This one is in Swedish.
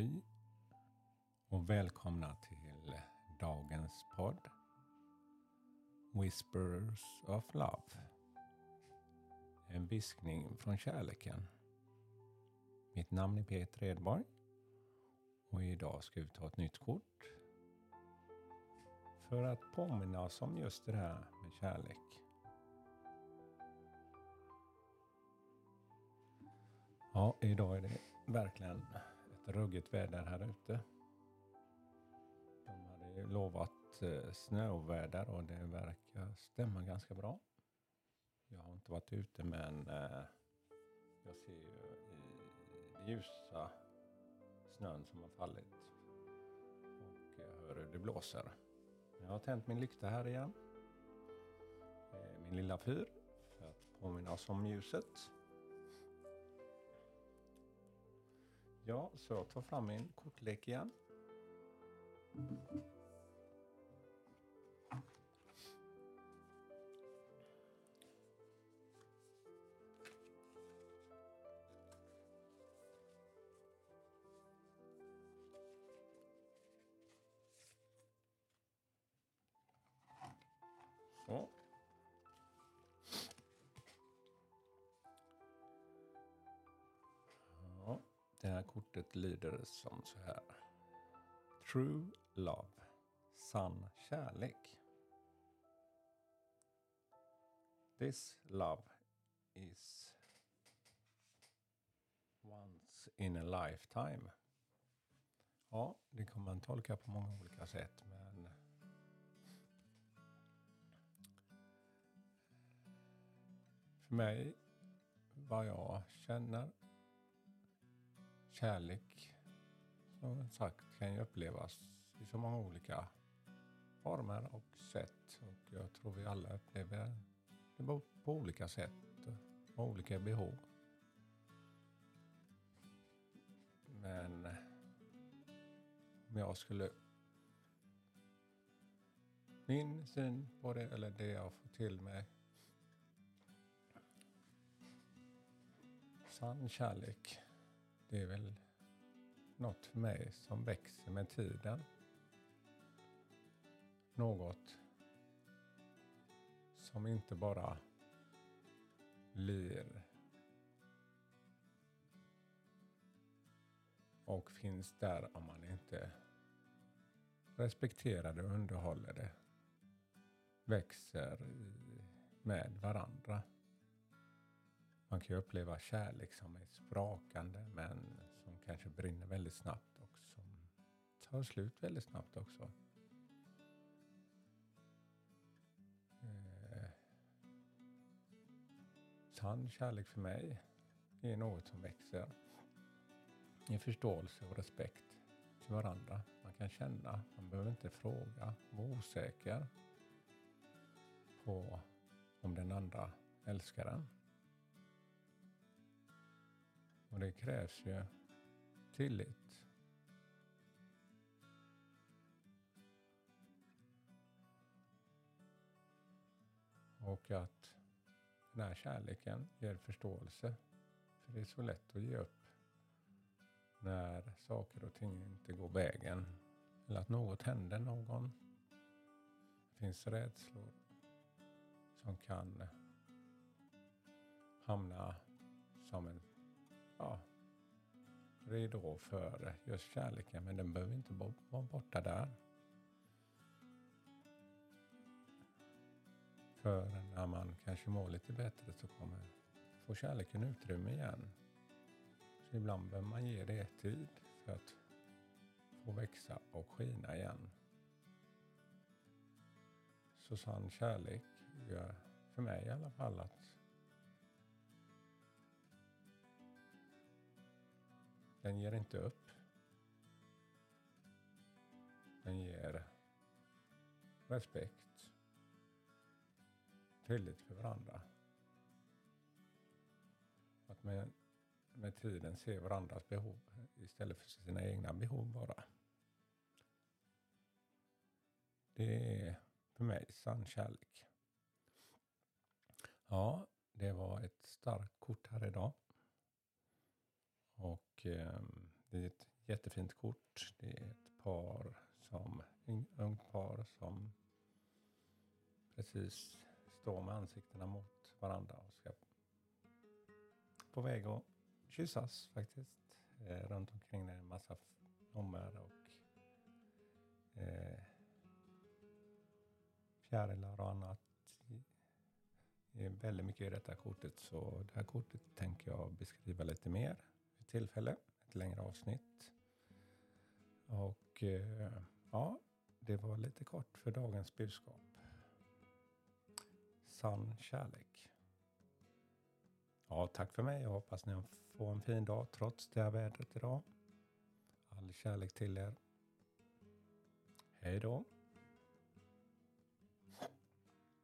Hej och välkomna till dagens podd Whispers of Love. En viskning från kärleken. Mitt namn är Peter Edborg och idag ska vi ta ett nytt kort för att påminna oss om just det här med kärlek. Ja, idag är det verkligen ett ruggigt väder här ute. De hade ju lovat snöväder snöoväder och det verkar stämma ganska bra. Jag har inte varit ute men eh, jag ser ju i ljusa snön som har fallit och jag hör hur det blåser. Jag har tänt min lykta här igen. Min lilla fyr för att påminna oss om ljuset. Ja, så jag tar fram min kortlek igen. Så. Här kortet lyder som så här. True love. Sann kärlek. This love is once in a lifetime. Ja, det kan man tolka på många olika sätt, men för mig, vad jag känner, kärlek som sagt kan ju upplevas i så många olika former och sätt. Och jag tror vi alla upplever det på olika sätt och olika behov. Men om jag skulle... Min syn på det, eller det jag får till mig. Sann kärlek, det är väl något för mig som växer med tiden. Något som inte bara blir och finns där om man inte respekterar det och underhåller det. Växer med varandra. Man kan ju uppleva kärlek liksom som är sprakande men som kanske brinner väldigt snabbt och som tar slut väldigt snabbt också. Eh, sann kärlek för mig är något som växer i förståelse och respekt till varandra. Man kan känna, man behöver inte fråga, vara osäker på om den andra älskar en. Och det krävs ju tillit. Och att den här kärleken ger förståelse. För det är så lätt att ge upp när saker och ting inte går vägen. Eller att något händer någon. Det finns rädslor som kan hamna som en ja, redo för just kärleken, men den behöver inte vara borta där. För när man kanske mår lite bättre så kommer få kärleken utrymme igen. Så ibland behöver man ge det tid för att få växa och skina igen. Så sann kärlek gör för mig i alla fall att Den ger inte upp. Den ger respekt, tillit för varandra. Att med, med tiden se varandras behov istället för sina egna behov bara. Det är för mig sann kärlek. Ja, det var ett starkt kort här idag. Och eh, det är ett jättefint kort. Det är ett par som, ungt par som precis står med ansiktena mot varandra och ska på väg att kyssas faktiskt. Eh, runt omkring det är en massa blommor och eh, fjärilar och annat. Det är väldigt mycket i detta kortet så det här kortet tänker jag beskriva lite mer tillfälle. Ett längre avsnitt. Och eh, ja, det var lite kort för dagens budskap. Sann kärlek. Ja, tack för mig. Jag hoppas ni får en fin dag trots det här vädret idag. All kärlek till er. Hej då.